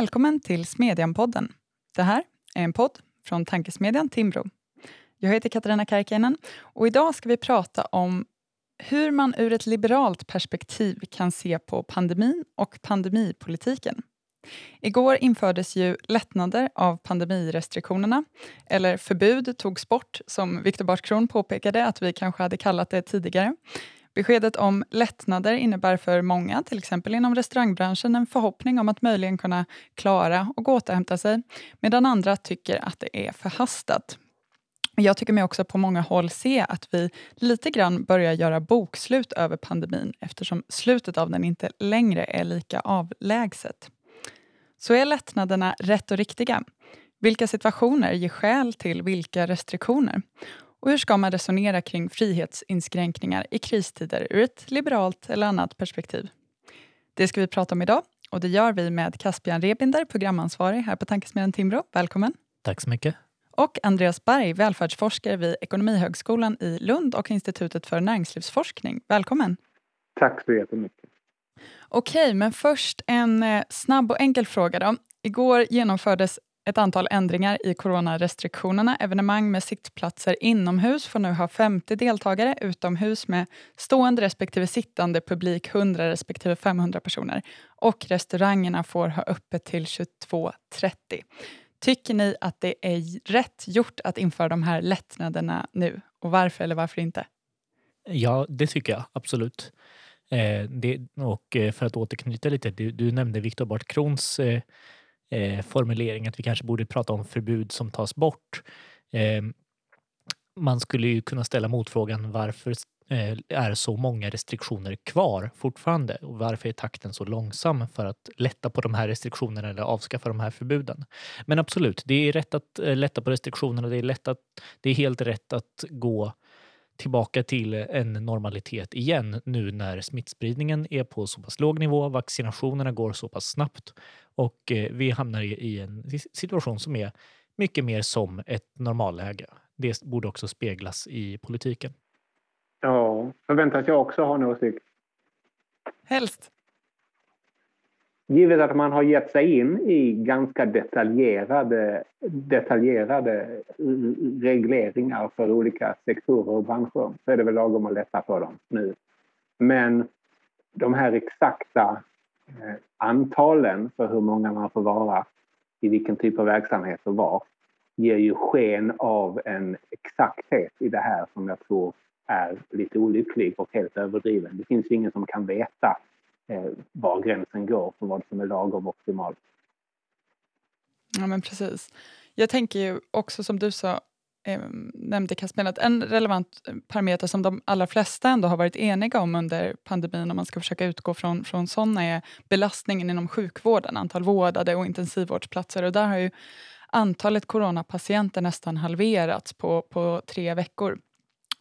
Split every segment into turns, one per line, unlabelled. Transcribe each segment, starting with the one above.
Välkommen till Smedjan-podden. Det här är en podd från tankesmedjan Timbro. Jag heter Katarina Karkiainen och idag ska vi prata om hur man ur ett liberalt perspektiv kan se på pandemin och pandemipolitiken. Igår infördes ju lättnader av pandemirestriktionerna, eller förbud togs bort, som Viktor Bartkron påpekade att vi kanske hade kallat det tidigare. Beskedet om lättnader innebär för många, till exempel inom restaurangbranschen, en förhoppning om att möjligen kunna klara och återhämta sig, medan andra tycker att det är förhastat. Jag tycker mig också på många håll se att vi lite grann börjar göra bokslut över pandemin eftersom slutet av den inte längre är lika avlägset. Så är lättnaderna rätt och riktiga? Vilka situationer ger skäl till vilka restriktioner? Och hur ska man resonera kring frihetsinskränkningar i kristider ur ett liberalt eller annat perspektiv? Det ska vi prata om idag och det gör vi med Caspian Rebinder, programansvarig här på Tankesmedjan Timbro. Välkommen!
Tack så mycket.
Och Andreas Berg, välfärdsforskare vid Ekonomihögskolan i Lund och Institutet för näringslivsforskning. Välkommen!
Tack så jättemycket.
Okej, men först en eh, snabb och enkel fråga. Då. Igår genomfördes ett antal ändringar i coronarestriktionerna. Evenemang med sittplatser inomhus får nu ha 50 deltagare, utomhus med stående respektive sittande publik 100 respektive 500 personer. Och restaurangerna får ha öppet till 22.30. Tycker ni att det är rätt gjort att införa de här lättnaderna nu? Och varför eller varför inte?
Ja, det tycker jag absolut. Eh, det, och eh, för att återknyta lite, du, du nämnde Viktor Bart Krons eh, eh, formulering att vi kanske borde prata om förbud som tas bort. Eh, man skulle ju kunna ställa motfrågan varför eh, är så många restriktioner kvar fortfarande och varför är takten så långsam för att lätta på de här restriktionerna eller avskaffa de här förbuden? Men absolut, det är rätt att eh, lätta på restriktionerna. Det är, lätt att, det är helt rätt att gå tillbaka till en normalitet igen nu när smittspridningen är på så pass låg nivå, vaccinationerna går så pass snabbt och eh, vi hamnar i en situation som är mycket mer som ett normalläge. Det borde också speglas i politiken.
Ja, förväntas jag också ha en åsikt?
Helst
givet att man har gett sig in i ganska detaljerade, detaljerade regleringar för olika sektorer och branscher så är det väl lagom att lätta på dem nu. Men de här exakta eh, antalen för hur många man får vara i vilken typ av verksamhet och var ger ju sken av en exakthet i det här som jag tror är lite olycklig och helt överdriven. Det finns ju ingen som kan veta Eh, var gränsen går för vad som är lagom optimalt.
Ja, men precis. Jag tänker ju också som du sa, eh, nämnde Caspian, att en relevant eh, parameter som de allra flesta ändå har varit eniga om under pandemin, om man ska försöka utgå från, från sådana, är belastningen inom sjukvården, antal vårdade och intensivvårdsplatser. Och där har ju antalet coronapatienter nästan halverats på, på tre veckor.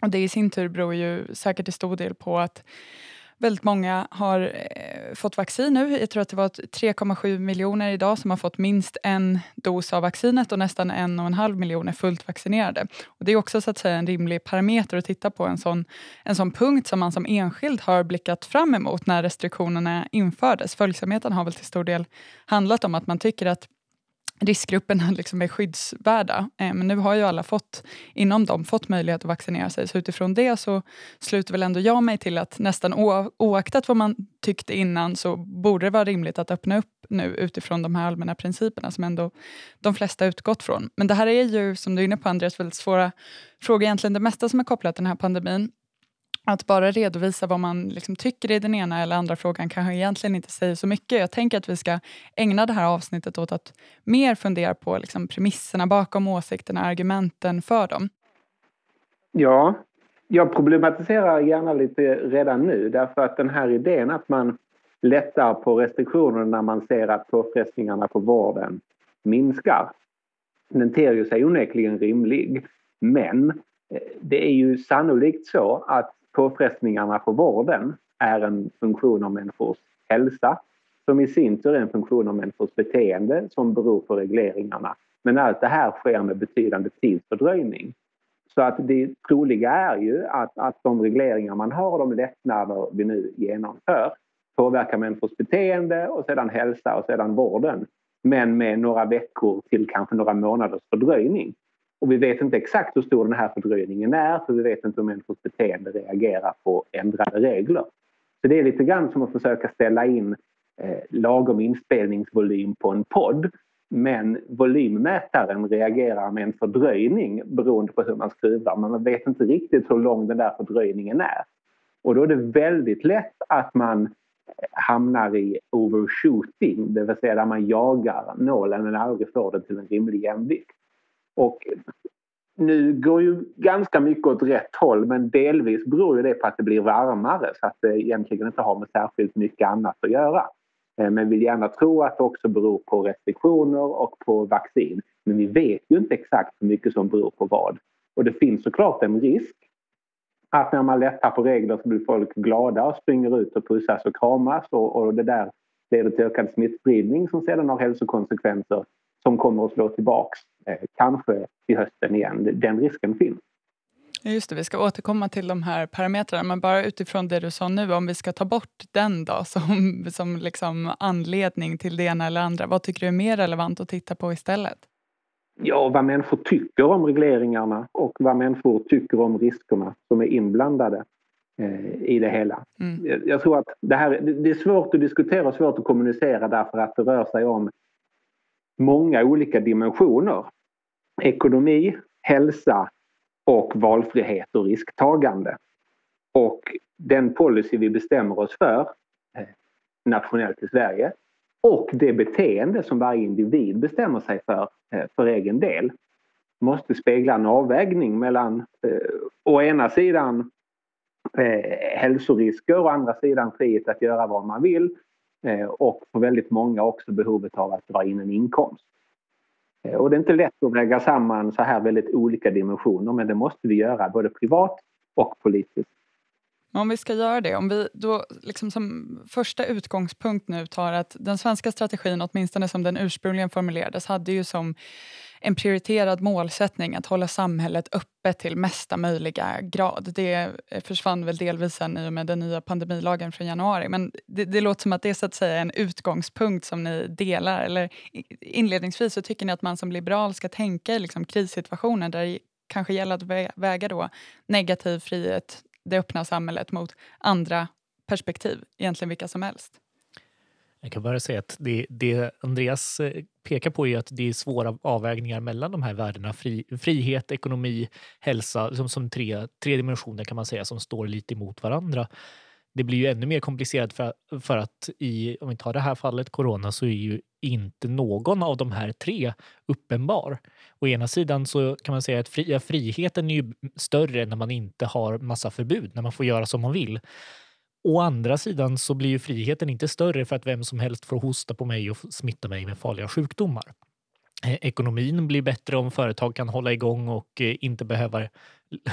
Och Det i sin tur beror ju säkert till stor del på att Väldigt många har eh, fått vaccin nu. Jag tror att det var 3,7 miljoner idag som har fått minst en dos av vaccinet och nästan en och en halv miljon är fullt vaccinerade. Och det är också så att säga en rimlig parameter att titta på, en sån, en sån punkt som man som enskild har blickat fram emot när restriktionerna infördes. Följsamheten har väl till stor del handlat om att man tycker att riskgrupperna liksom är skyddsvärda. Eh, men nu har ju alla fått, inom dem fått möjlighet att vaccinera sig. Så utifrån det så sluter väl ändå jag mig till att nästan oaktat vad man tyckte innan så borde det vara rimligt att öppna upp nu utifrån de här allmänna principerna som ändå de flesta utgått från. Men det här är ju, som du är inne på Andreas, väldigt svåra frågor. Egentligen det mesta som är kopplat till den här pandemin att bara redovisa vad man liksom tycker i den ena eller andra frågan kanske egentligen inte säger så mycket. Jag tänker att vi ska ägna det här avsnittet åt att mer fundera på liksom premisserna bakom åsikterna, argumenten för dem.
Ja, jag problematiserar gärna lite redan nu därför att den här idén att man lättar på restriktionerna när man ser att påfrestningarna på vården minskar. Den ter ju sig onekligen rimlig. Men eh, det är ju sannolikt så att påfrestningarna på vården är en funktion av människors hälsa som i sin tur är en funktion av människors beteende som beror på regleringarna. Men allt det här sker med betydande tidsfördröjning. Så att det troliga är ju att, att de regleringar man har och de lättnader vi nu genomför påverkar människors beteende och sedan hälsa och sedan vården men med några veckor till kanske några månaders fördröjning. Och vi vet inte exakt hur stor den här fördröjningen är för vi vet inte hur människors beteende reagerar på ändrade regler. Så det är lite grann som att försöka ställa in eh, lagom inspelningsvolym på en podd men volymmätaren reagerar med en fördröjning beroende på hur man skruvar men man vet inte riktigt hur lång den där fördröjningen är. Och då är det väldigt lätt att man eh, hamnar i overshooting, det vill säga där man jagar nålen men aldrig får den till en rimlig jämvikt. Och nu går ju ganska mycket åt rätt håll men delvis beror ju det på att det blir varmare så att det egentligen inte har med särskilt mycket annat att göra. Men men vill gärna tro att det också beror på restriktioner och på vaccin. Men vi vet ju inte exakt hur mycket som beror på vad. Och det finns såklart en risk att när man lättar på regler så blir folk glada och springer ut och pussas och kramas och, och det där leder till ökad smittspridning som sedan har hälsokonsekvenser som kommer att slå tillbaks, kanske till hösten igen. Den risken finns.
Just det, vi ska återkomma till de här parametrarna, men bara utifrån det du sa nu, om vi ska ta bort den då som, som liksom anledning till det ena eller andra, vad tycker du är mer relevant att titta på istället?
Ja, vad människor tycker om regleringarna och vad människor tycker om riskerna som är inblandade eh, i det hela. Mm. Jag tror att det här det är svårt att diskutera och svårt att kommunicera därför att det rör sig om många olika dimensioner. Ekonomi, hälsa och valfrihet och risktagande. Och den policy vi bestämmer oss för eh, nationellt i Sverige och det beteende som varje individ bestämmer sig för eh, för egen del måste spegla en avvägning mellan eh, å ena sidan eh, hälsorisker och å andra sidan frihet att göra vad man vill Eh, och för väldigt många också behovet av att dra in en inkomst. Eh, och det är inte lätt att väga samman så här väldigt olika dimensioner men det måste vi göra både privat och politiskt.
Om vi ska göra det, om vi då liksom som första utgångspunkt nu tar att den svenska strategin, åtminstone som den ursprungligen formulerades, hade ju som en prioriterad målsättning att hålla samhället öppet till mesta möjliga grad. Det försvann väl delvis sen i och med den nya pandemilagen från januari. Men det, det låter som att det är så att säga en utgångspunkt som ni delar. Eller inledningsvis så tycker ni att man som liberal ska tänka i liksom krissituationer där det kanske gäller att väga då negativ frihet, det öppna samhället mot andra perspektiv, egentligen vilka som helst.
Jag kan bara säga att det, det, Andreas eh, pekar på är att det är svåra avvägningar mellan de här värdena. Fri, frihet, ekonomi, hälsa, som, som tre, tre dimensioner kan man säga som står lite emot varandra. Det blir ju ännu mer komplicerat för, för att i, om vi tar det här fallet corona så är ju inte någon av de här tre uppenbar. Å ena sidan så kan man säga att fria friheten är ju större när man inte har massa förbud, när man får göra som man vill. Å andra sidan så blir ju friheten inte större för att vem som helst får hosta på mig och smitta mig med farliga sjukdomar. Eh, ekonomin blir bättre om företag kan hålla igång och eh, inte behöver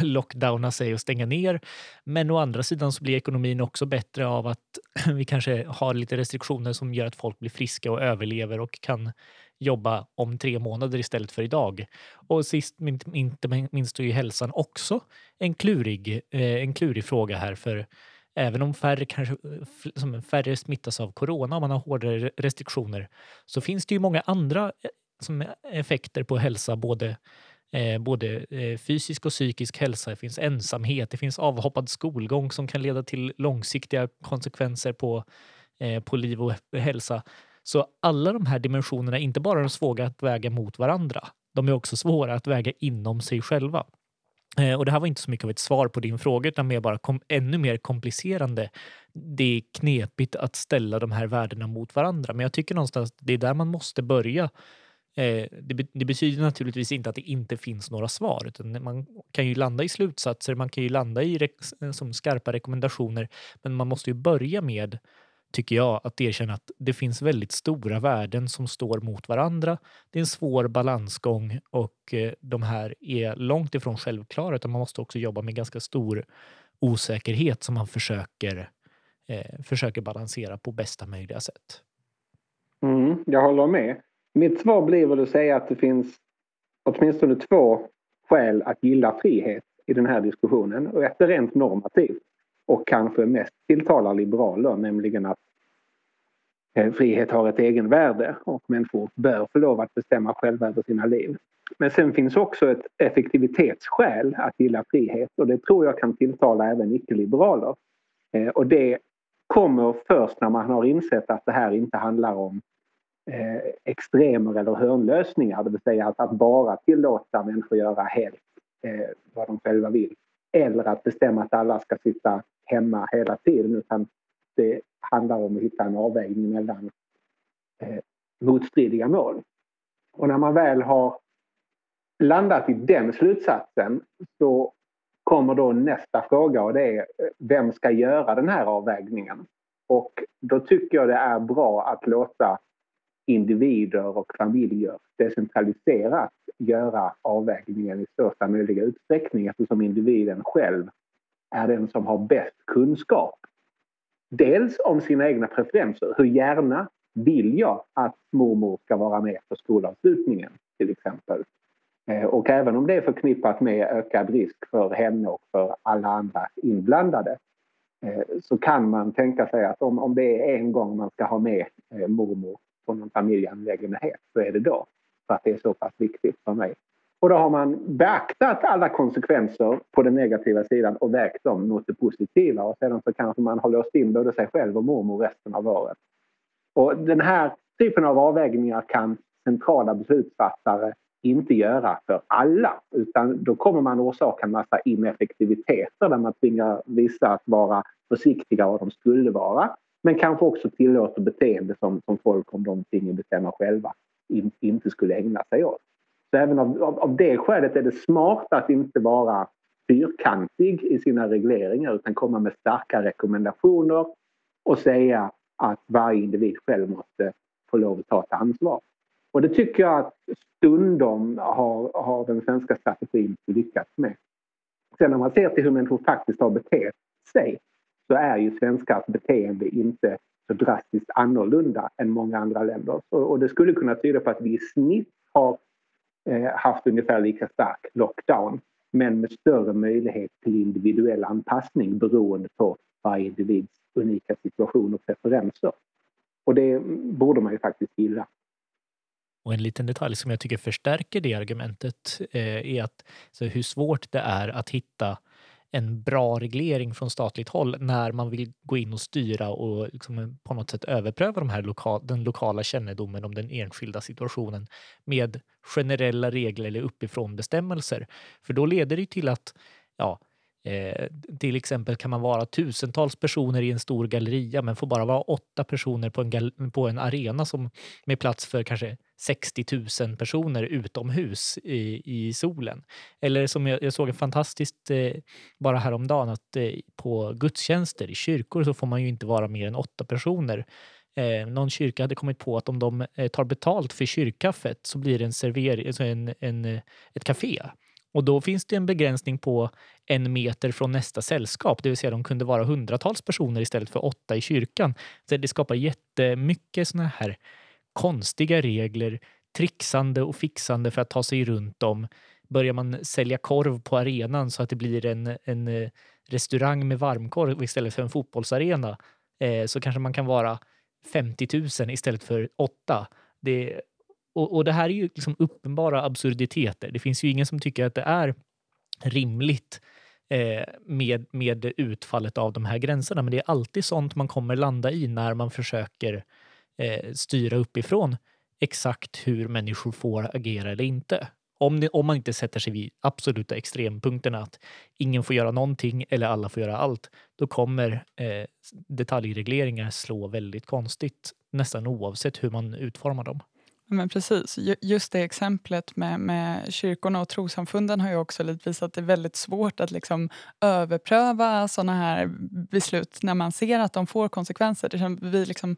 lockdowna sig och stänga ner. Men å andra sidan så blir ekonomin också bättre av att vi kanske har lite restriktioner som gör att folk blir friska och överlever och kan jobba om tre månader istället för idag. Och sist men inte minst är ju hälsan också en klurig, eh, en klurig fråga här för även om färre, kanske, som färre smittas av corona och man har hårdare restriktioner så finns det ju många andra som effekter på hälsa, både Eh, både eh, fysisk och psykisk hälsa. Det finns ensamhet, det finns avhoppad skolgång som kan leda till långsiktiga konsekvenser på, eh, på liv och hälsa. Så alla de här dimensionerna inte bara de svåra att väga mot varandra. De är också svåra att väga inom sig själva. Eh, och det här var inte så mycket av ett svar på din fråga utan mer bara kom, ännu mer komplicerande. Det är knepigt att ställa de här värdena mot varandra men jag tycker någonstans att det är där man måste börja. Eh, det, det, betyder naturligtvis inte att det inte finns några svar utan man kan ju landa i slutsatser, man kan ju landa i re eh, som skarpa rekommendationer men man måste ju börja med tycker jag, att erkänna att det finns väldigt stora värden som står mot varandra. Det är en svår balansgång och eh, de här är långt ifrån självklara utan man måste också jobba med ganska stor osäkerhet som man försöker, eh, försöker balansera på bästa möjliga sätt.
Mm, jag håller med. Mitt svar blir väl att säga att det finns åtminstone två skäl att gilla frihet i den här diskussionen och ett är rent normativt och kanske mest tilltalar liberaler, nämligen att eh, frihet har ett egenvärde och människor bör få lov att bestämma själva över sina liv. Men sen finns också ett effektivitetsskäl att gilla frihet och det tror jag kan tilltala även icke-liberaler. Eh, och det kommer först när man har insett att det här inte handlar om Eh, extremer eller hörnlösningar, det vill säga att, att bara tillåta människor göra helt eh, vad de själva vill. Eller att bestämma att alla ska sitta hemma hela tiden utan det handlar om att hitta en avvägning mellan eh, motstridiga mål. Och när man väl har landat i den slutsatsen så kommer då nästa fråga och det är eh, vem ska göra den här avvägningen? Och då tycker jag det är bra att låta individer och familjer decentraliserat göra avvägningen i största möjliga utsträckning eftersom individen själv är den som har bäst kunskap. Dels om sina egna preferenser. Hur gärna vill jag att mormor ska vara med på skolavslutningen till exempel? Eh, och även om det är förknippat med ökad risk för henne och för alla andra inblandade eh, så kan man tänka sig att om, om det är en gång man ska ha med eh, mormor på någon familjeangelägenhet så är det då. För att det är så pass viktigt för mig. Och då har man beaktat alla konsekvenser på den negativa sidan och vägt dem mot det positiva och sedan så kanske man har låst in både sig själv och mormor resten av året. Och den här typen av avvägningar kan centrala beslutsfattare inte göra för alla utan då kommer man orsaka en massa ineffektiviteter där man tvingar vissa att vara försiktiga vad de skulle vara men kanske också tillåter beteende som, som folk om de finge bestämma själva in, inte skulle ägna sig åt. Så även av, av, av det skälet är det smart att inte vara fyrkantig i sina regleringar utan komma med starka rekommendationer och säga att varje individ själv måste få lov att ta ett ansvar. Och det tycker jag att stundom har, har den svenska strategin lyckats med. Sen när man ser till hur människor faktiskt har betett sig så är ju svenskars beteende inte så drastiskt annorlunda än många andra länder. Och det skulle kunna tyda på att vi i snitt har eh, haft ungefär lika stark lockdown men med större möjlighet till individuell anpassning beroende på varje individs unika situation och preferenser. Och det borde man ju faktiskt gilla.
Och en liten detalj som jag tycker förstärker det argumentet eh, är att så hur svårt det är att hitta en bra reglering från statligt håll när man vill gå in och styra och liksom på något sätt överpröva de här loka den lokala kännedomen om den enskilda situationen med generella regler eller uppifrån bestämmelser. För då leder det till att ja, Eh, till exempel kan man vara tusentals personer i en stor galleria men får bara vara åtta personer på en, på en arena som med plats för kanske 60 000 personer utomhus i, i solen. Eller som jag, jag såg en fantastiskt eh, bara häromdagen att eh, på gudstjänster i kyrkor så får man ju inte vara mer än åtta personer. Eh, någon kyrka hade kommit på att om de eh, tar betalt för kyrkkaffet så blir det en server, alltså en, en, ett café och då finns det en begränsning på en meter från nästa sällskap, det vill säga de kunde vara hundratals personer istället för åtta i kyrkan. Så det skapar jättemycket såna här konstiga regler, trixande och fixande för att ta sig runt dem. Börjar man sälja korv på arenan så att det blir en, en eh, restaurang med varmkorv istället för en fotbollsarena eh, så kanske man kan vara 50 000 istället för åtta. Det, och, och det här är ju liksom uppenbara absurditeter. Det finns ju ingen som tycker att det är rimligt eh, med, med utfallet av de här gränserna. Men det är alltid sånt man kommer landa i när man försöker eh, styra uppifrån exakt hur människor får agera eller inte. Om, det, om man inte sätter sig vid absoluta extrempunkterna att ingen får göra någonting eller alla får göra allt, då kommer eh, detaljregleringar slå väldigt konstigt nästan oavsett hur man utformar dem.
Men precis, just det exemplet med, med kyrkorna och trosamfunden har ju också lite visat att det är väldigt svårt att liksom överpröva såna här beslut när man ser att de får konsekvenser. Det vi liksom,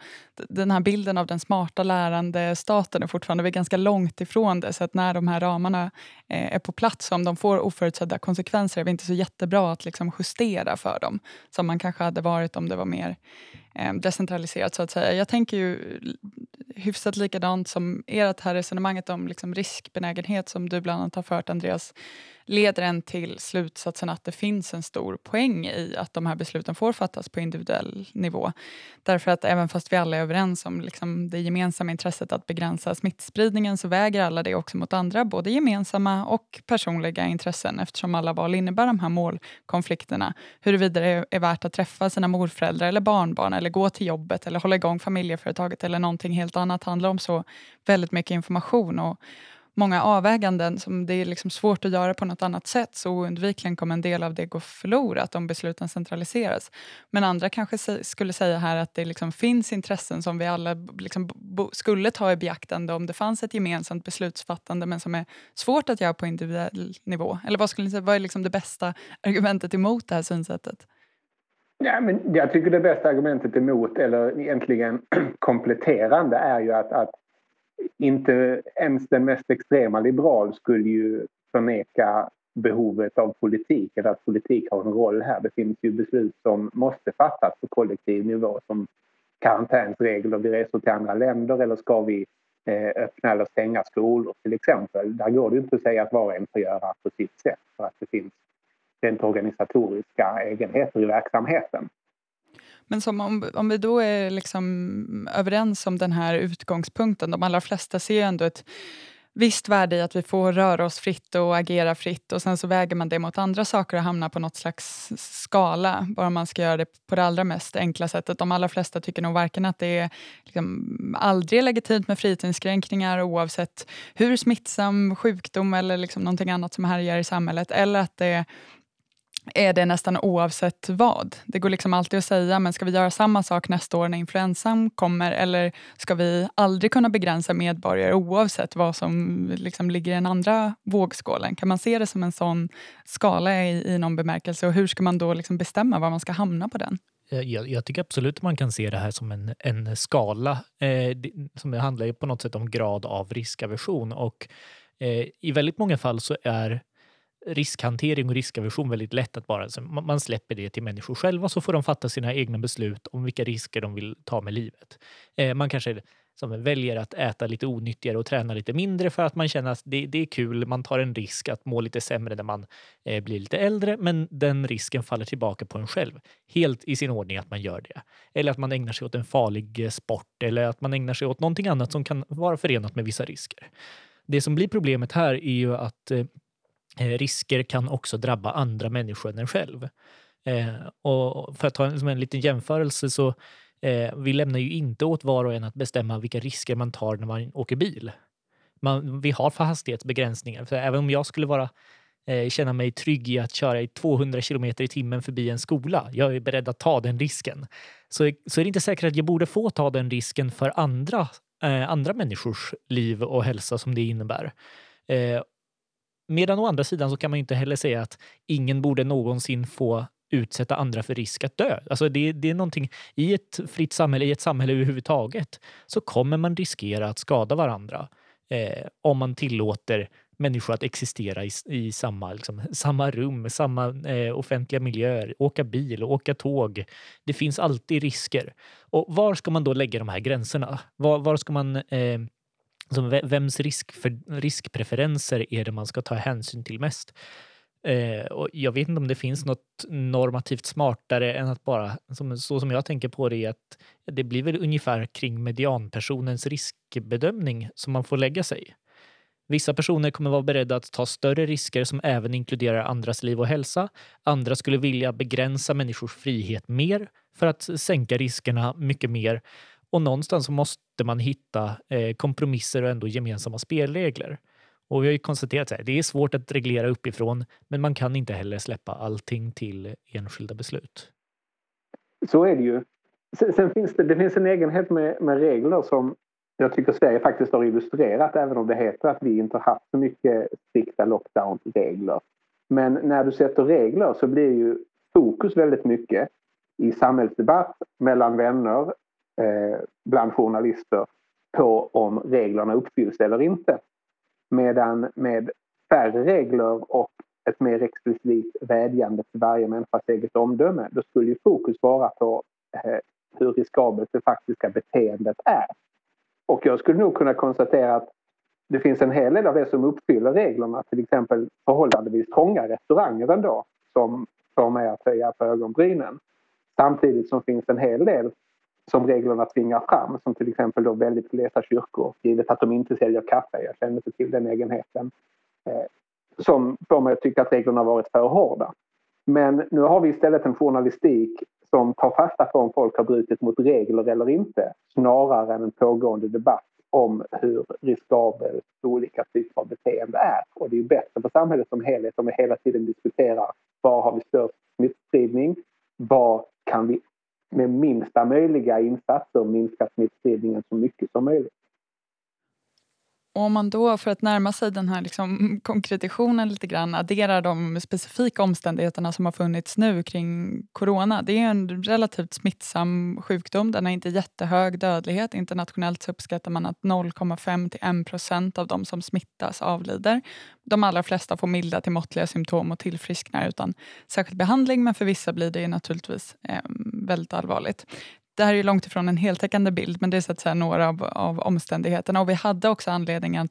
den här bilden av den smarta lärande staten är fortfarande vi är ganska långt ifrån det. Så att när de här ramarna eh, är på plats, om de får oförutsedda konsekvenser är det inte så jättebra att liksom justera för dem. Som man kanske hade varit om det var mer Eh, decentraliserat så att säga. Jag tänker ju hyfsat likadant som ert här resonemanget om liksom riskbenägenhet som du bland annat har fört Andreas. leder en till slutsatsen att det finns en stor poäng i att de här besluten får fattas på individuell nivå. Därför att även fast vi alla är överens om liksom det gemensamma intresset att begränsa smittspridningen så väger alla det också mot andra, både gemensamma och personliga intressen eftersom alla val innebär de här målkonflikterna. Huruvida det är värt att träffa sina morföräldrar eller barnbarn eller gå till jobbet eller hålla igång familjeföretaget eller någonting helt annat handlar om så väldigt mycket information och många avväganden som det är liksom svårt att göra på något annat sätt så oundvikligen kommer en del av det gå förlorat om besluten centraliseras. Men andra kanske skulle säga här att det liksom finns intressen som vi alla liksom skulle ta i beaktande om det fanns ett gemensamt beslutsfattande men som är svårt att göra på individuell nivå. Eller vad, skulle ni säga, vad är liksom det bästa argumentet emot det här synsättet?
Ja, men jag tycker det bästa argumentet emot, eller egentligen kompletterande, är ju att, att inte ens den mest extrema liberal skulle ju förneka behovet av politik eller att politik har en roll här. Det finns ju beslut som måste fattas på kollektiv nivå som karantänsregler vid resor till andra länder eller ska vi eh, öppna eller stänga skolor till exempel. Där går det inte att säga att var och en får göra på sitt sätt för att det finns rent organisatoriska egenheter i verksamheten.
Men som om, om vi då är liksom överens om den här utgångspunkten, de allra flesta ser ändå ett visst värde i att vi får röra oss fritt och agera fritt och sen så väger man det mot andra saker och hamnar på något slags skala, bara man ska göra det på det allra mest enkla sättet. De allra flesta tycker nog varken att det är liksom aldrig legitimt med frihetsinskränkningar oavsett hur smittsam sjukdom eller liksom någonting annat som härjar i samhället, eller att det är det nästan oavsett vad. Det går liksom alltid att säga, men ska vi göra samma sak nästa år när influensan kommer eller ska vi aldrig kunna begränsa medborgare oavsett vad som liksom ligger i den andra vågskålen? Kan man se det som en sån skala i, i någon bemärkelse och hur ska man då liksom bestämma var man ska hamna på den?
Eh, jag, jag, tycker absolut att man kan se det här som en, en skala eh, som handlar på något sätt om grad av riskaversion och eh, i väldigt många fall så är riskhantering och riskaversion väldigt lätt att bara man släpper det till människor själva så får de fatta sina egna beslut om vilka risker de vill ta med livet. Eh, man kanske som väljer att äta lite onyttigare och träna lite mindre för att man känner att det, det är kul. Man tar en risk att må lite sämre när man eh, blir lite äldre, men den risken faller tillbaka på en själv. Helt i sin ordning att man gör det. Eller att man ägnar sig åt en farlig eh, sport eller att man ägnar sig åt någonting annat som kan vara förenat med vissa risker. Det som blir problemet här är ju att Eh, Eh, risker kan också drabba andra människor än en själv. Eh, och för att ta en, en liten jämförelse så eh, vi lämnar ju inte åt var och en att bestämma vilka risker man tar när man åker bil. Man, vi har för hastighetsbegränsningar. För även om jag skulle vara, eh, känna mig trygg i att köra i 200 kilometer i timmen förbi en skola, jag är beredd att ta den risken, så, så är det inte säkert att jag borde få ta den risken för andra, eh, andra människors liv och hälsa som det innebär. Eh, Medan å andra sidan så kan man inte heller säga att ingen borde någonsin få utsätta andra för risk att dö. Alltså det, det är någonting, I ett fritt samhälle, i ett samhälle överhuvudtaget, så kommer man riskera att skada varandra eh, om man tillåter människor att existera i, i samma, liksom, samma rum, samma eh, offentliga miljöer, åka bil och åka tåg. Det finns alltid risker. Och var ska man då lägga de här gränserna? Var, var ska man eh, Alltså vems risk för, riskpreferenser är det man ska ta hänsyn till mest? Eh, och jag vet inte om det finns något normativt smartare än att bara, som, så som jag tänker på det, är att det blir väl ungefär kring medianpersonens riskbedömning som man får lägga sig. Vissa personer kommer vara beredda att ta större risker som även inkluderar andras liv och hälsa. Andra skulle vilja begränsa människors frihet mer för att sänka riskerna mycket mer. Och någonstans så måste man hitta eh, kompromisser och ändå gemensamma spelregler. Och vi har ju konstaterat att det är svårt att reglera uppifrån, men man kan inte heller släppa allting till enskilda beslut.
Så är det ju. Sen, sen finns det, det finns en egenhet med, med regler som jag tycker Sverige faktiskt har illustrerat, även om det heter att vi inte har haft så mycket strikta lockdown-regler. Men när du sätter regler så blir ju fokus väldigt mycket i samhällsdebatt, mellan vänner, Eh, bland journalister på om reglerna uppfylls eller inte. Medan med färre regler och ett mer explicit vädjande till varje människas eget omdöme, då skulle ju fokus vara på eh, hur riskabelt det faktiska beteendet är. Och jag skulle nog kunna konstatera att det finns en hel del av det som uppfyller reglerna, till exempel förhållandevis trånga restauranger ändå som får mig att höja på ögonbrynen. Samtidigt som finns en hel del som reglerna tvingar fram som till exempel då väldigt glesa kyrkor givet att de inte säljer kaffe. Jag känner inte till den egenheten. Eh, som får mig att tycka att reglerna varit för hårda. Men nu har vi istället en journalistik som tar fasta på om folk har brutit mot regler eller inte snarare än en pågående debatt om hur riskabelt olika typer av beteende är. Och det är bättre för samhället som helhet om vi hela tiden diskuterar var har vi störst smittspridning? Var kan vi med minsta möjliga insatser minska smittspridningen så mycket som möjligt?
Och om man då, för att närma sig den här liksom konkretitionen lite grann, adderar de specifika omständigheterna som har funnits nu kring corona. Det är en relativt smittsam sjukdom. Den har inte jättehög dödlighet. Internationellt så uppskattar man att 0,5 till 1 procent av de som smittas avlider. De allra flesta får milda till måttliga symptom och tillfrisknar utan särskild behandling men för vissa blir det naturligtvis eh, väldigt allvarligt det här är ju långt ifrån en heltäckande bild, men det är så att säga några av, av omständigheterna. Och vi hade också anledning att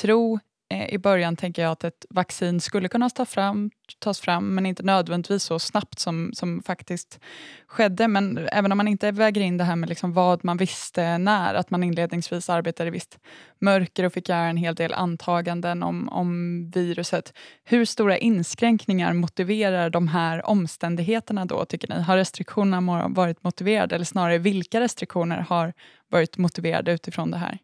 tro Eh, i början tänker jag att ett vaccin skulle kunna ta fram, tas fram men inte nödvändigtvis så snabbt som, som faktiskt skedde. Men även om man inte väger in det här med liksom vad man visste när, att man inledningsvis arbetade i visst mörker och fick göra en hel del antaganden om, om viruset. Hur stora inskränkningar motiverar de här omständigheterna då, tycker ni? Har restriktionerna varit motiverade eller snarare vilka restriktioner har varit motiverade utifrån det här?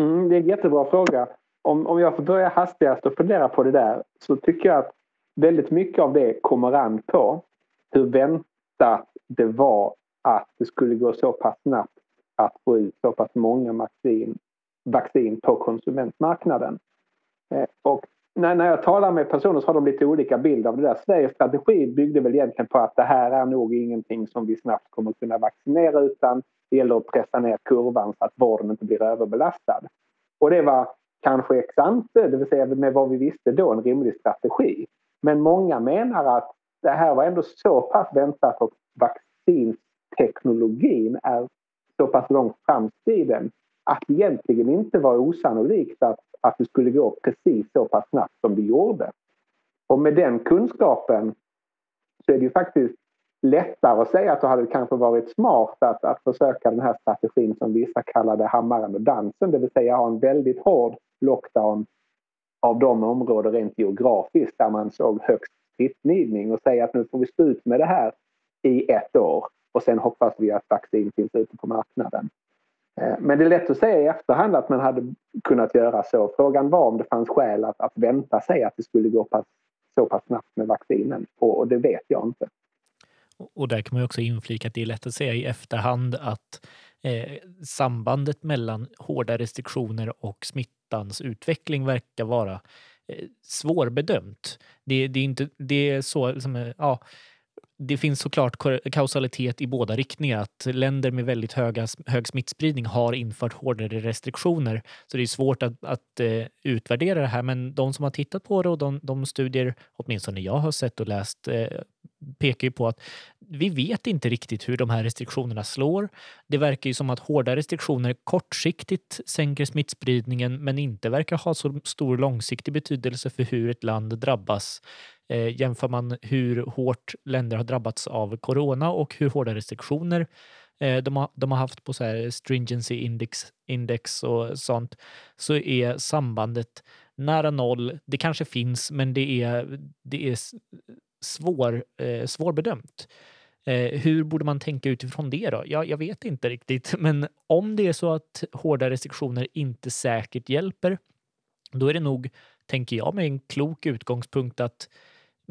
Mm, det är en jättebra fråga om, om jag får börja hastigast och fundera på det där så tycker jag att väldigt mycket av det kommer an på hur väntat det var att det skulle gå så pass snabbt att få ut så pass många vaccin, vaccin på konsumentmarknaden. Eh, och när, när jag talar med personer så har de lite olika bild av det där. Sveriges strategi byggde väl egentligen på att det här är nog ingenting som vi snabbt kommer kunna vaccinera utan det gäller att pressa ner kurvan så att vården inte blir överbelastad. Och det var kanske ex ante, eh, det vill säga med vad vi visste då, en rimlig strategi. Men många menar att det här var ändå så pass väntat och vaccinteknologin är så pass långt framskriden att det egentligen inte var osannolikt att, att det skulle gå precis så pass snabbt som det gjorde. Och med den kunskapen så är det ju faktiskt lättare att säga att det hade kanske varit smart att, att försöka den här strategin som vissa kallade hammaren och dansen, det vill säga ha en väldigt hård lockdown av de områden rent geografiskt där man såg högst smittspridning och säga att nu får vi stå ut med det här i ett år och sen hoppas vi att vaccin finns ute på marknaden. Eh, men det är lätt att säga i efterhand att man hade kunnat göra så. Frågan var om det fanns skäl att, att vänta sig att det skulle gå pass, så pass snabbt med vaccinen och, och det vet jag inte.
Och där kan man också inflika att det är lätt att säga i efterhand att eh, sambandet mellan hårda restriktioner och smittans utveckling verkar vara eh, svårbedömt. Det, det, är inte, det är så, som, ja, det finns såklart kausalitet i båda riktningar. Att länder med väldigt höga, hög smittspridning har infört hårdare restriktioner. Så det är svårt att, att uh, utvärdera det här. Men de som har tittat på det och de, de studier, åtminstone jag har sett och läst, uh, pekar ju på att vi vet inte riktigt hur de här restriktionerna slår. Det verkar ju som att hårda restriktioner kortsiktigt sänker smittspridningen men inte verkar ha så stor långsiktig betydelse för hur ett land drabbas. Eh, jämför man hur hårt länder har drabbats av corona och hur hårda restriktioner eh, de, har, de har haft på så här stringency index, index och sånt så är sambandet nära noll. Det kanske finns, men det är, det är svår, eh, svårbedömt. Eh, hur borde man tänka utifrån det då? Ja, jag vet inte riktigt, men om det är så att hårda restriktioner inte säkert hjälper, då är det nog, tänker jag, med en klok utgångspunkt att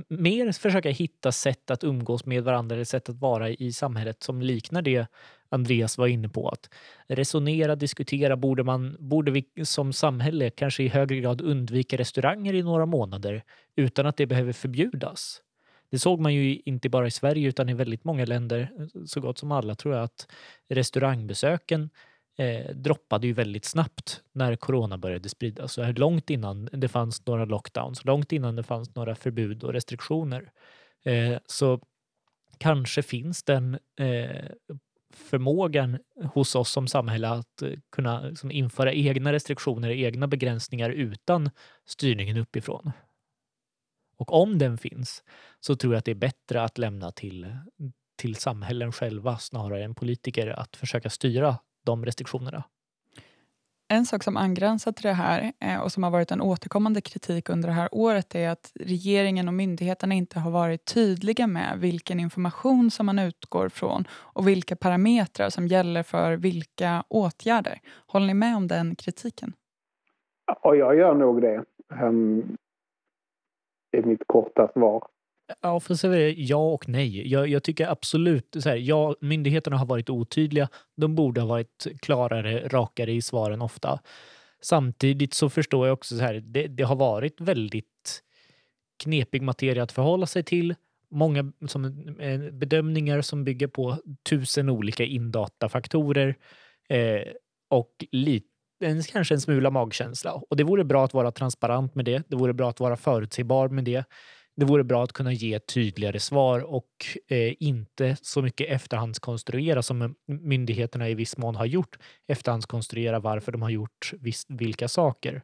mer försöka hitta sätt att umgås med varandra eller sätt att vara i samhället som liknar det Andreas var inne på. Att resonera, diskutera. Borde, man, borde vi som samhälle kanske i högre grad undvika restauranger i några månader utan att det behöver förbjudas? Det såg man ju inte bara i Sverige utan i väldigt många länder, eh, så gott som alla tror jag, att restaurangbesöken eh, droppade ju väldigt snabbt när corona började spridas. Så långt innan det fanns några lockdowns, långt innan det fanns några förbud och restriktioner. Eh, så kanske finns den eh, förmågan hos oss som samhälle att eh, kunna liksom, införa egna restriktioner, egna begränsningar utan styrningen uppifrån. Och om den finns så tror jag att det är bättre att lämna till, till samhällen själva snarare än politiker att försöka styra de restriktionerna.
En sak som angränsar till det här eh, och som har varit en återkommande kritik under det här året är att regeringen och myndigheterna inte har varit tydliga med vilken information som man utgår från och vilka parametrar som gäller för vilka åtgärder. Håller ni med om den kritiken?
Ja, jag gör nog det. Um, det är mitt korta svar.
Ja, för så är det ja och nej. Jag, jag tycker absolut så här, ja, myndigheterna har varit otydliga. De borde ha varit klarare, rakare i svaren ofta. Samtidigt så förstår jag också så här, det, det har varit väldigt knepig materia att förhålla sig till. Många som, eh, bedömningar som bygger på tusen olika indatafaktorer eh, och lite en, kanske en smula magkänsla. Och det vore bra att vara transparent med det. Det vore bra att vara förutsägbar med det det vore bra att kunna ge tydligare svar och eh, inte så mycket efterhandskonstruera som myndigheterna i viss mån har gjort. Efterhandskonstruera varför de har gjort viss, vilka saker.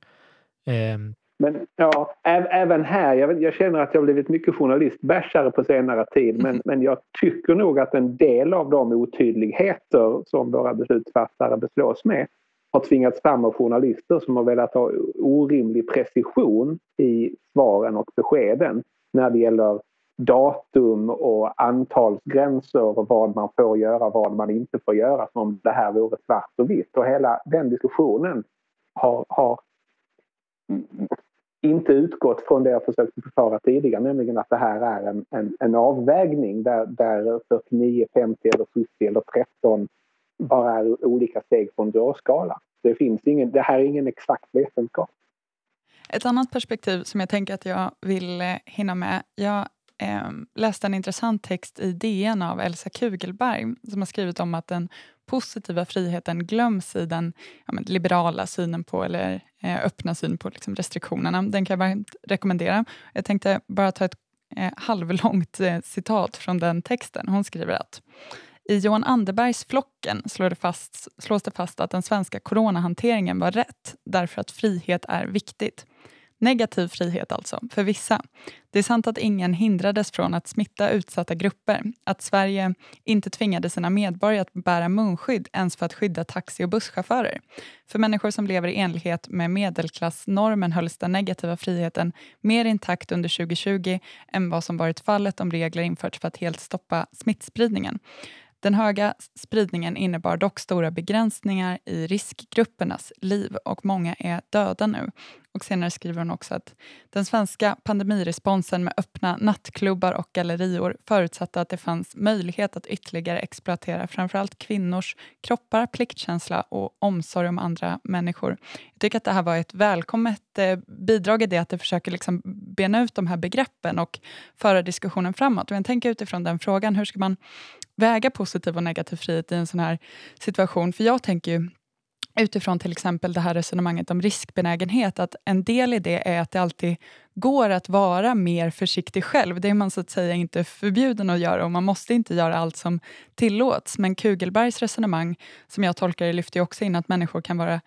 Eh. Men ja, även här, jag, jag, känner att jag blivit mycket journalistbärsare på senare tid men, men jag tycker nog att en del av de otydligheter som våra beslutsfattare beslås med har tvingats fram av journalister som har velat ha orimlig precision i svaren och beskeden när det gäller datum och antalsgränser och vad man får göra och vad man inte får göra som om det här vore svart och vitt. Och hela den diskussionen har, har inte utgått från det jag försökte förklara tidigare, nämligen att det här är en, en, en avvägning där, där 49, 50 eller 70 eller 13 bara är olika steg på en dörrskala. Det, finns ingen, det här är ingen exakt vetenskap.
Ett annat perspektiv som jag tänker att jag vill eh, hinna med. Jag eh, läste en intressant text i DN av Elsa Kugelberg som har skrivit om att den positiva friheten glöms i den ja, liberala synen på, eller eh, öppna synen på liksom, restriktionerna. Den kan jag varmt rekommendera. Jag tänkte bara ta ett eh, halvlångt eh, citat från den texten. Hon skriver att i Johan Anderbergs Flocken slår det fast, slås det fast att den svenska coronahanteringen var rätt därför att frihet är viktigt. Negativ frihet alltså, för vissa. Det är sant att ingen hindrades från att smitta utsatta grupper. Att Sverige inte tvingade sina medborgare att bära munskydd ens för att skydda taxi och busschaufförer. För människor som lever i enlighet med medelklassnormen hölls den negativa friheten mer intakt under 2020 än vad som varit fallet om regler införts för att helt stoppa smittspridningen. Den höga spridningen innebar dock stora begränsningar i riskgruppernas liv och många är döda nu. Och senare skriver hon också att den svenska pandemiresponsen med öppna nattklubbar och gallerior förutsatte att det fanns möjlighet att ytterligare exploatera framförallt kvinnors kroppar, pliktkänsla och omsorg om andra människor. Jag tycker att det här var ett välkommet eh, bidrag i det att det försöker liksom bena ut de här begreppen och föra diskussionen framåt. Och jag tänker utifrån den frågan, hur ska man väga positiv och negativ frihet i en sån här situation? För jag tänker ju utifrån till exempel det här resonemanget om riskbenägenhet, att en del i det är att det alltid går att vara mer försiktig själv. Det är man så att säga inte förbjuden att göra och man måste inte göra allt som tillåts. Men Kugelbergs resonemang, som jag tolkar det, lyfter ju också in att människor kan vara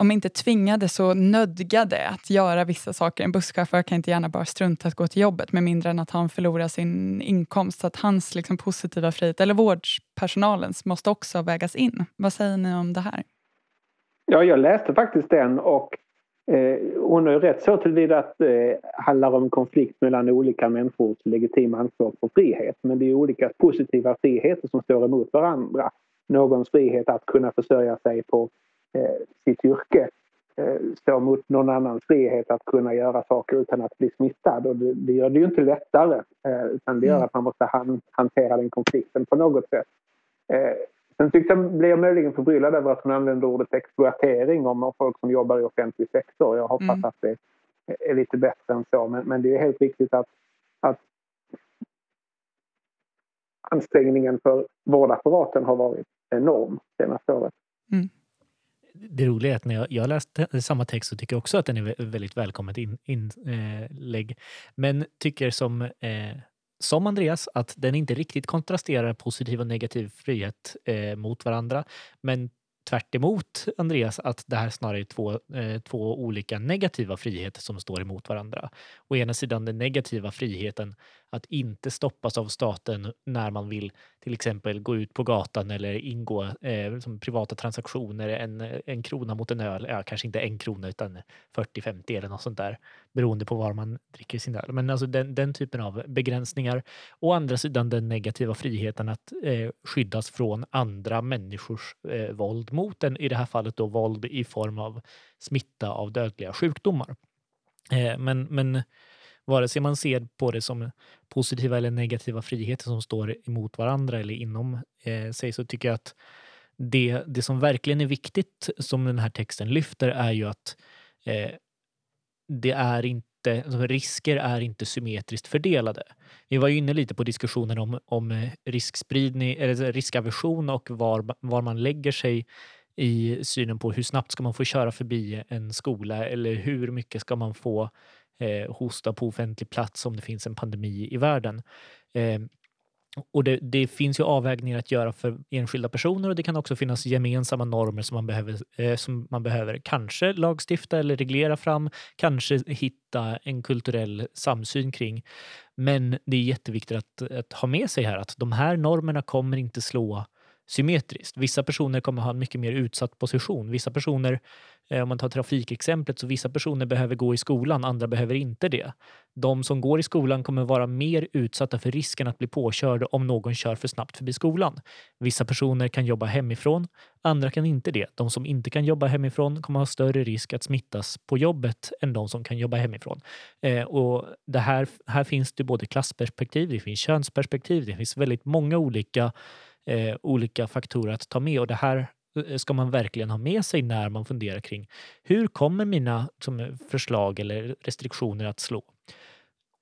om inte tvingade så nödgade att göra vissa saker. En busschaufför kan inte gärna bara strunta att gå till jobbet med mindre än att han förlorar sin inkomst. Så att hans liksom, positiva frihet, eller vårdpersonalens, måste också vägas in. Vad säger ni om det här?
Ja, jag läste faktiskt den och eh, hon har ju rätt så tillvida att det eh, handlar om konflikt mellan olika människors legitima anspråk på frihet. Men det är olika positiva friheter som står emot varandra. Någons frihet att kunna försörja sig på sitt yrke eh, står mot någon annans frihet att kunna göra saker utan att bli smittad. Och det, det gör det ju inte lättare eh, utan det gör mm. att man måste han, hantera den konflikten på något sätt. Eh, Sen tyckte jag, blev jag möjligen förbryllad över att hon använde ordet exploatering om folk som jobbar i offentlig sektor. Jag hoppas mm. att det är lite bättre än så. Men, men det är helt riktigt att, att ansträngningen för vårdapparaten har varit enorm senaste året. Mm.
Det roliga är att när jag, jag läste samma text så tycker jag också att den är väldigt välkommet inlägg. In, eh, men tycker som eh, som Andreas att den inte riktigt kontrasterar positiv och negativ frihet eh, mot varandra. Men tvärt emot Andreas att det här snarare är två, eh, två olika negativa friheter som står emot varandra. Å ena sidan den negativa friheten att inte stoppas av staten när man vill till exempel gå ut på gatan eller ingå eh, som privata transaktioner, en, en krona mot en öl, ja, kanske inte en krona utan 40-50 eller något sånt där beroende på var man dricker sin öl. Men alltså den, den typen av begränsningar. Å andra sidan den negativa friheten att eh, skyddas från andra människors eh, våld mot en, i det här fallet då våld i form av smitta av dödliga sjukdomar. Eh, men, men vare sig man ser på det som positiva eller negativa friheter som står emot varandra eller inom eh, sig så tycker jag att det, det som verkligen är viktigt som den här texten lyfter är ju att eh, det är inte, alltså risker är inte symmetriskt fördelade. Vi var ju inne lite på diskussionen om, om eh, riskspridning, eller riskaversion och var, var man lägger sig i synen på hur snabbt ska man få köra förbi en skola eller hur mycket ska man få eh, hosta på offentlig plats om det finns en pandemi i världen. Eh, och det, det, finns ju avvägningar att göra för enskilda personer och det kan också finnas gemensamma normer som man behöver, eh, som man behöver kanske lagstifta eller reglera fram, kanske hitta en kulturell samsyn kring. Men det är jätteviktigt att, att ha med sig här att de här normerna kommer inte slå symmetriskt. Vissa personer kommer ha en mycket mer utsatt position. Vissa personer, eh, om man tar trafikexemplet, så vissa personer behöver gå i skolan, andra behöver inte det. De som går i skolan kommer vara mer utsatta för risken att bli påkörda om någon kör för snabbt förbi skolan. Vissa personer kan jobba hemifrån, andra kan inte det. De som inte kan jobba hemifrån kommer ha större risk att smittas på jobbet än de som kan jobba hemifrån. Eh, och det här, här finns det både klassperspektiv, det finns könsperspektiv, det finns väldigt många olika eh, olika faktorer att ta med och det här eh, ska man verkligen ha med sig när man funderar kring hur kommer mina som, eh, förslag eller restriktioner att slå?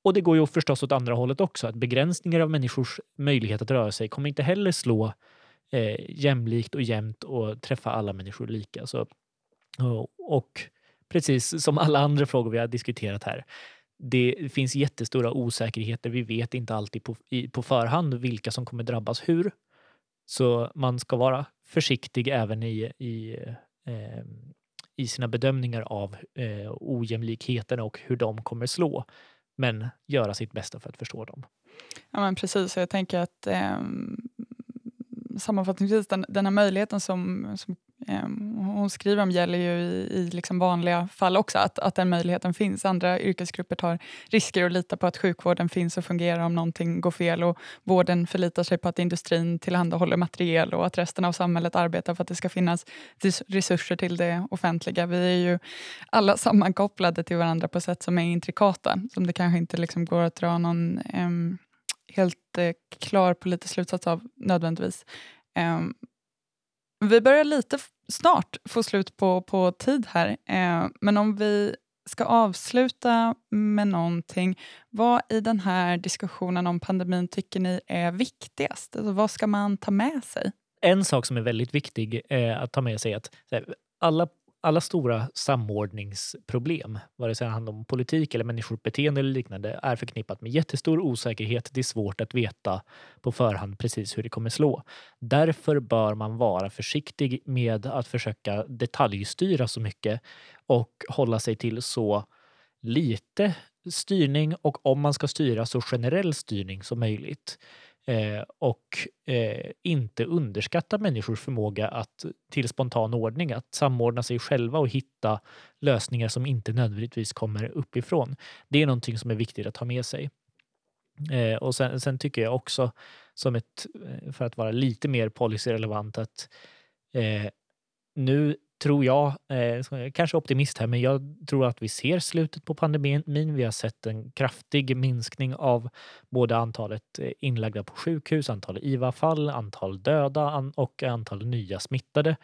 Och det går ju förstås åt andra hållet också, att begränsningar av människors möjlighet att röra sig kommer inte heller slå eh, jämlikt och jämnt och träffa alla människor lika. Så, och, och precis som alla andra frågor vi har diskuterat här, det finns jättestora osäkerheter. Vi vet inte alltid på, i, på förhand vilka som kommer drabbas hur. Så man ska vara försiktig även i, i, eh, i sina bedömningar av eh, ojämlikheterna och hur de kommer slå. Men göra sitt bästa för att förstå dem.
Ja, men precis. Jag tänker att eh, sammanfattningsvis, den, den här möjligheten som, som Ehm, hon skriver om gäller ju i, i liksom vanliga fall också, att, att den möjligheten finns. Andra yrkesgrupper tar risker och litar på att sjukvården finns och fungerar om någonting går fel. Och vården förlitar sig på att industrin tillhandahåller materiel och att resten av samhället arbetar för att det ska finnas resurser till det offentliga. Vi är ju alla sammankopplade till varandra på sätt som är intrikata, som det kanske inte liksom går att dra någon eh, helt eh, klar politisk slutsats av nödvändigtvis. Um, vi börjar lite snart få slut på, på tid här, eh, men om vi ska avsluta med någonting. Vad i den här diskussionen om pandemin tycker ni är viktigast? Alltså, vad ska man ta med sig?
En sak som är väldigt viktig eh, att ta med sig är att alla alla stora samordningsproblem, vare sig det handlar om politik eller människors beteende eller liknande, är förknippat med jättestor osäkerhet. Det är svårt att veta på förhand precis hur det kommer slå. Därför bör man vara försiktig med att försöka detaljstyra så mycket och hålla sig till så lite styrning och om man ska styra så generell styrning som möjligt. Eh, och eh, inte underskatta människors förmåga att, till spontan ordning, att samordna sig själva och hitta lösningar som inte nödvändigtvis kommer uppifrån. Det är någonting som är viktigt att ha med sig. Eh, och sen, sen, tycker jag också, som ett, eh, för att vara lite mer policyrelevant, att eh, nu tror jag, eh, kanske optimist här, men jag tror att vi ser slutet på pandemin. Vi har sett en kraftig minskning av både antalet eh, inlagda på sjukhus, antal IVA-fall, antal döda och antal nya smittade.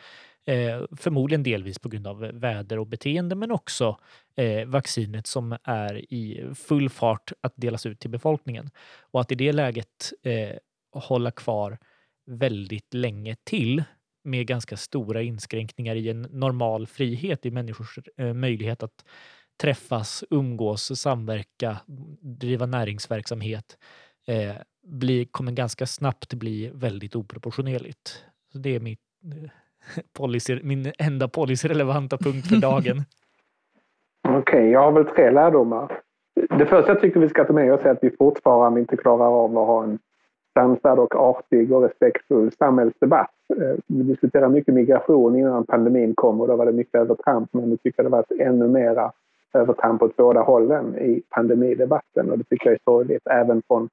Eh, förmodligen delvis på grund av väder och beteende, men också eh, vaccinet som är i full fart att delas ut till befolkningen. Och att i det läget eh, hålla kvar väldigt länge till med ganska stora inskränkningar i en normal frihet i människors eh, möjlighet att träffas, umgås, samverka, driva näringsverksamhet eh, blir, kommer ganska snabbt bli väldigt oproportionerligt. Så det är mitt, eh, policy, min enda policyrelevanta punkt för dagen.
Okej, okay, jag har väl tre lärdomar. Det första jag tycker vi ska ta med oss är att vi fortfarande inte klarar av att ha en sansad och artig och respektfull samhällsdebatt. Eh, vi diskuterade mycket migration innan pandemin kom och då var det mycket övertramp men nu tycker jag det varit ännu mera övertramp åt båda hållen i pandemidebatten och det tycker jag är sorgligt även från,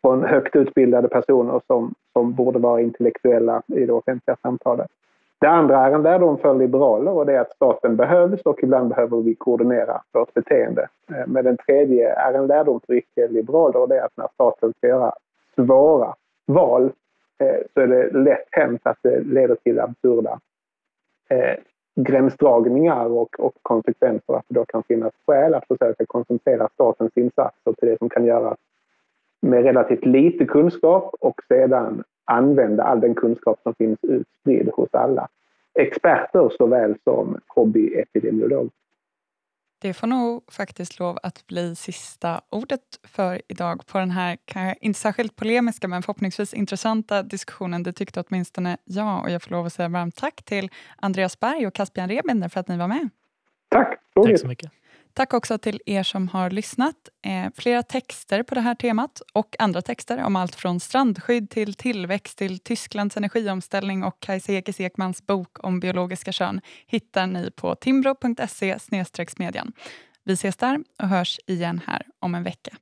från högt utbildade personer som, som borde vara intellektuella i det offentliga samtalet. Det andra är en lärdom för liberaler och det är att staten behövs och ibland behöver vi koordinera vårt beteende. Eh, men den tredje är en lärdom för icke-liberaler och det är att när staten ska göra svåra val Eh, så är det lätt hänt att det leder till absurda eh, gränsdragningar och, och konsekvenser. Att det då kan finnas skäl att försöka koncentrera statens insatser till det som kan göras med relativt lite kunskap och sedan använda all den kunskap som finns utspridd hos alla experter såväl som hobbyepidemiologer.
Det får nog faktiskt lov att bli sista ordet för idag på den här, inte särskilt polemiska men förhoppningsvis intressanta diskussionen. Det tyckte åtminstone jag och jag får lov att säga varmt tack till Andreas Berg och Caspian Rebinder för att ni var med.
Tack!
Tack så mycket.
Tack också till er som har lyssnat. Eh, flera texter på det här temat och andra texter om allt från strandskydd till tillväxt till Tysklands energiomställning och Kajsa Ekis Ekmans bok om biologiska kön hittar ni på timbro.se smedjan. Vi ses där och hörs igen här om en vecka.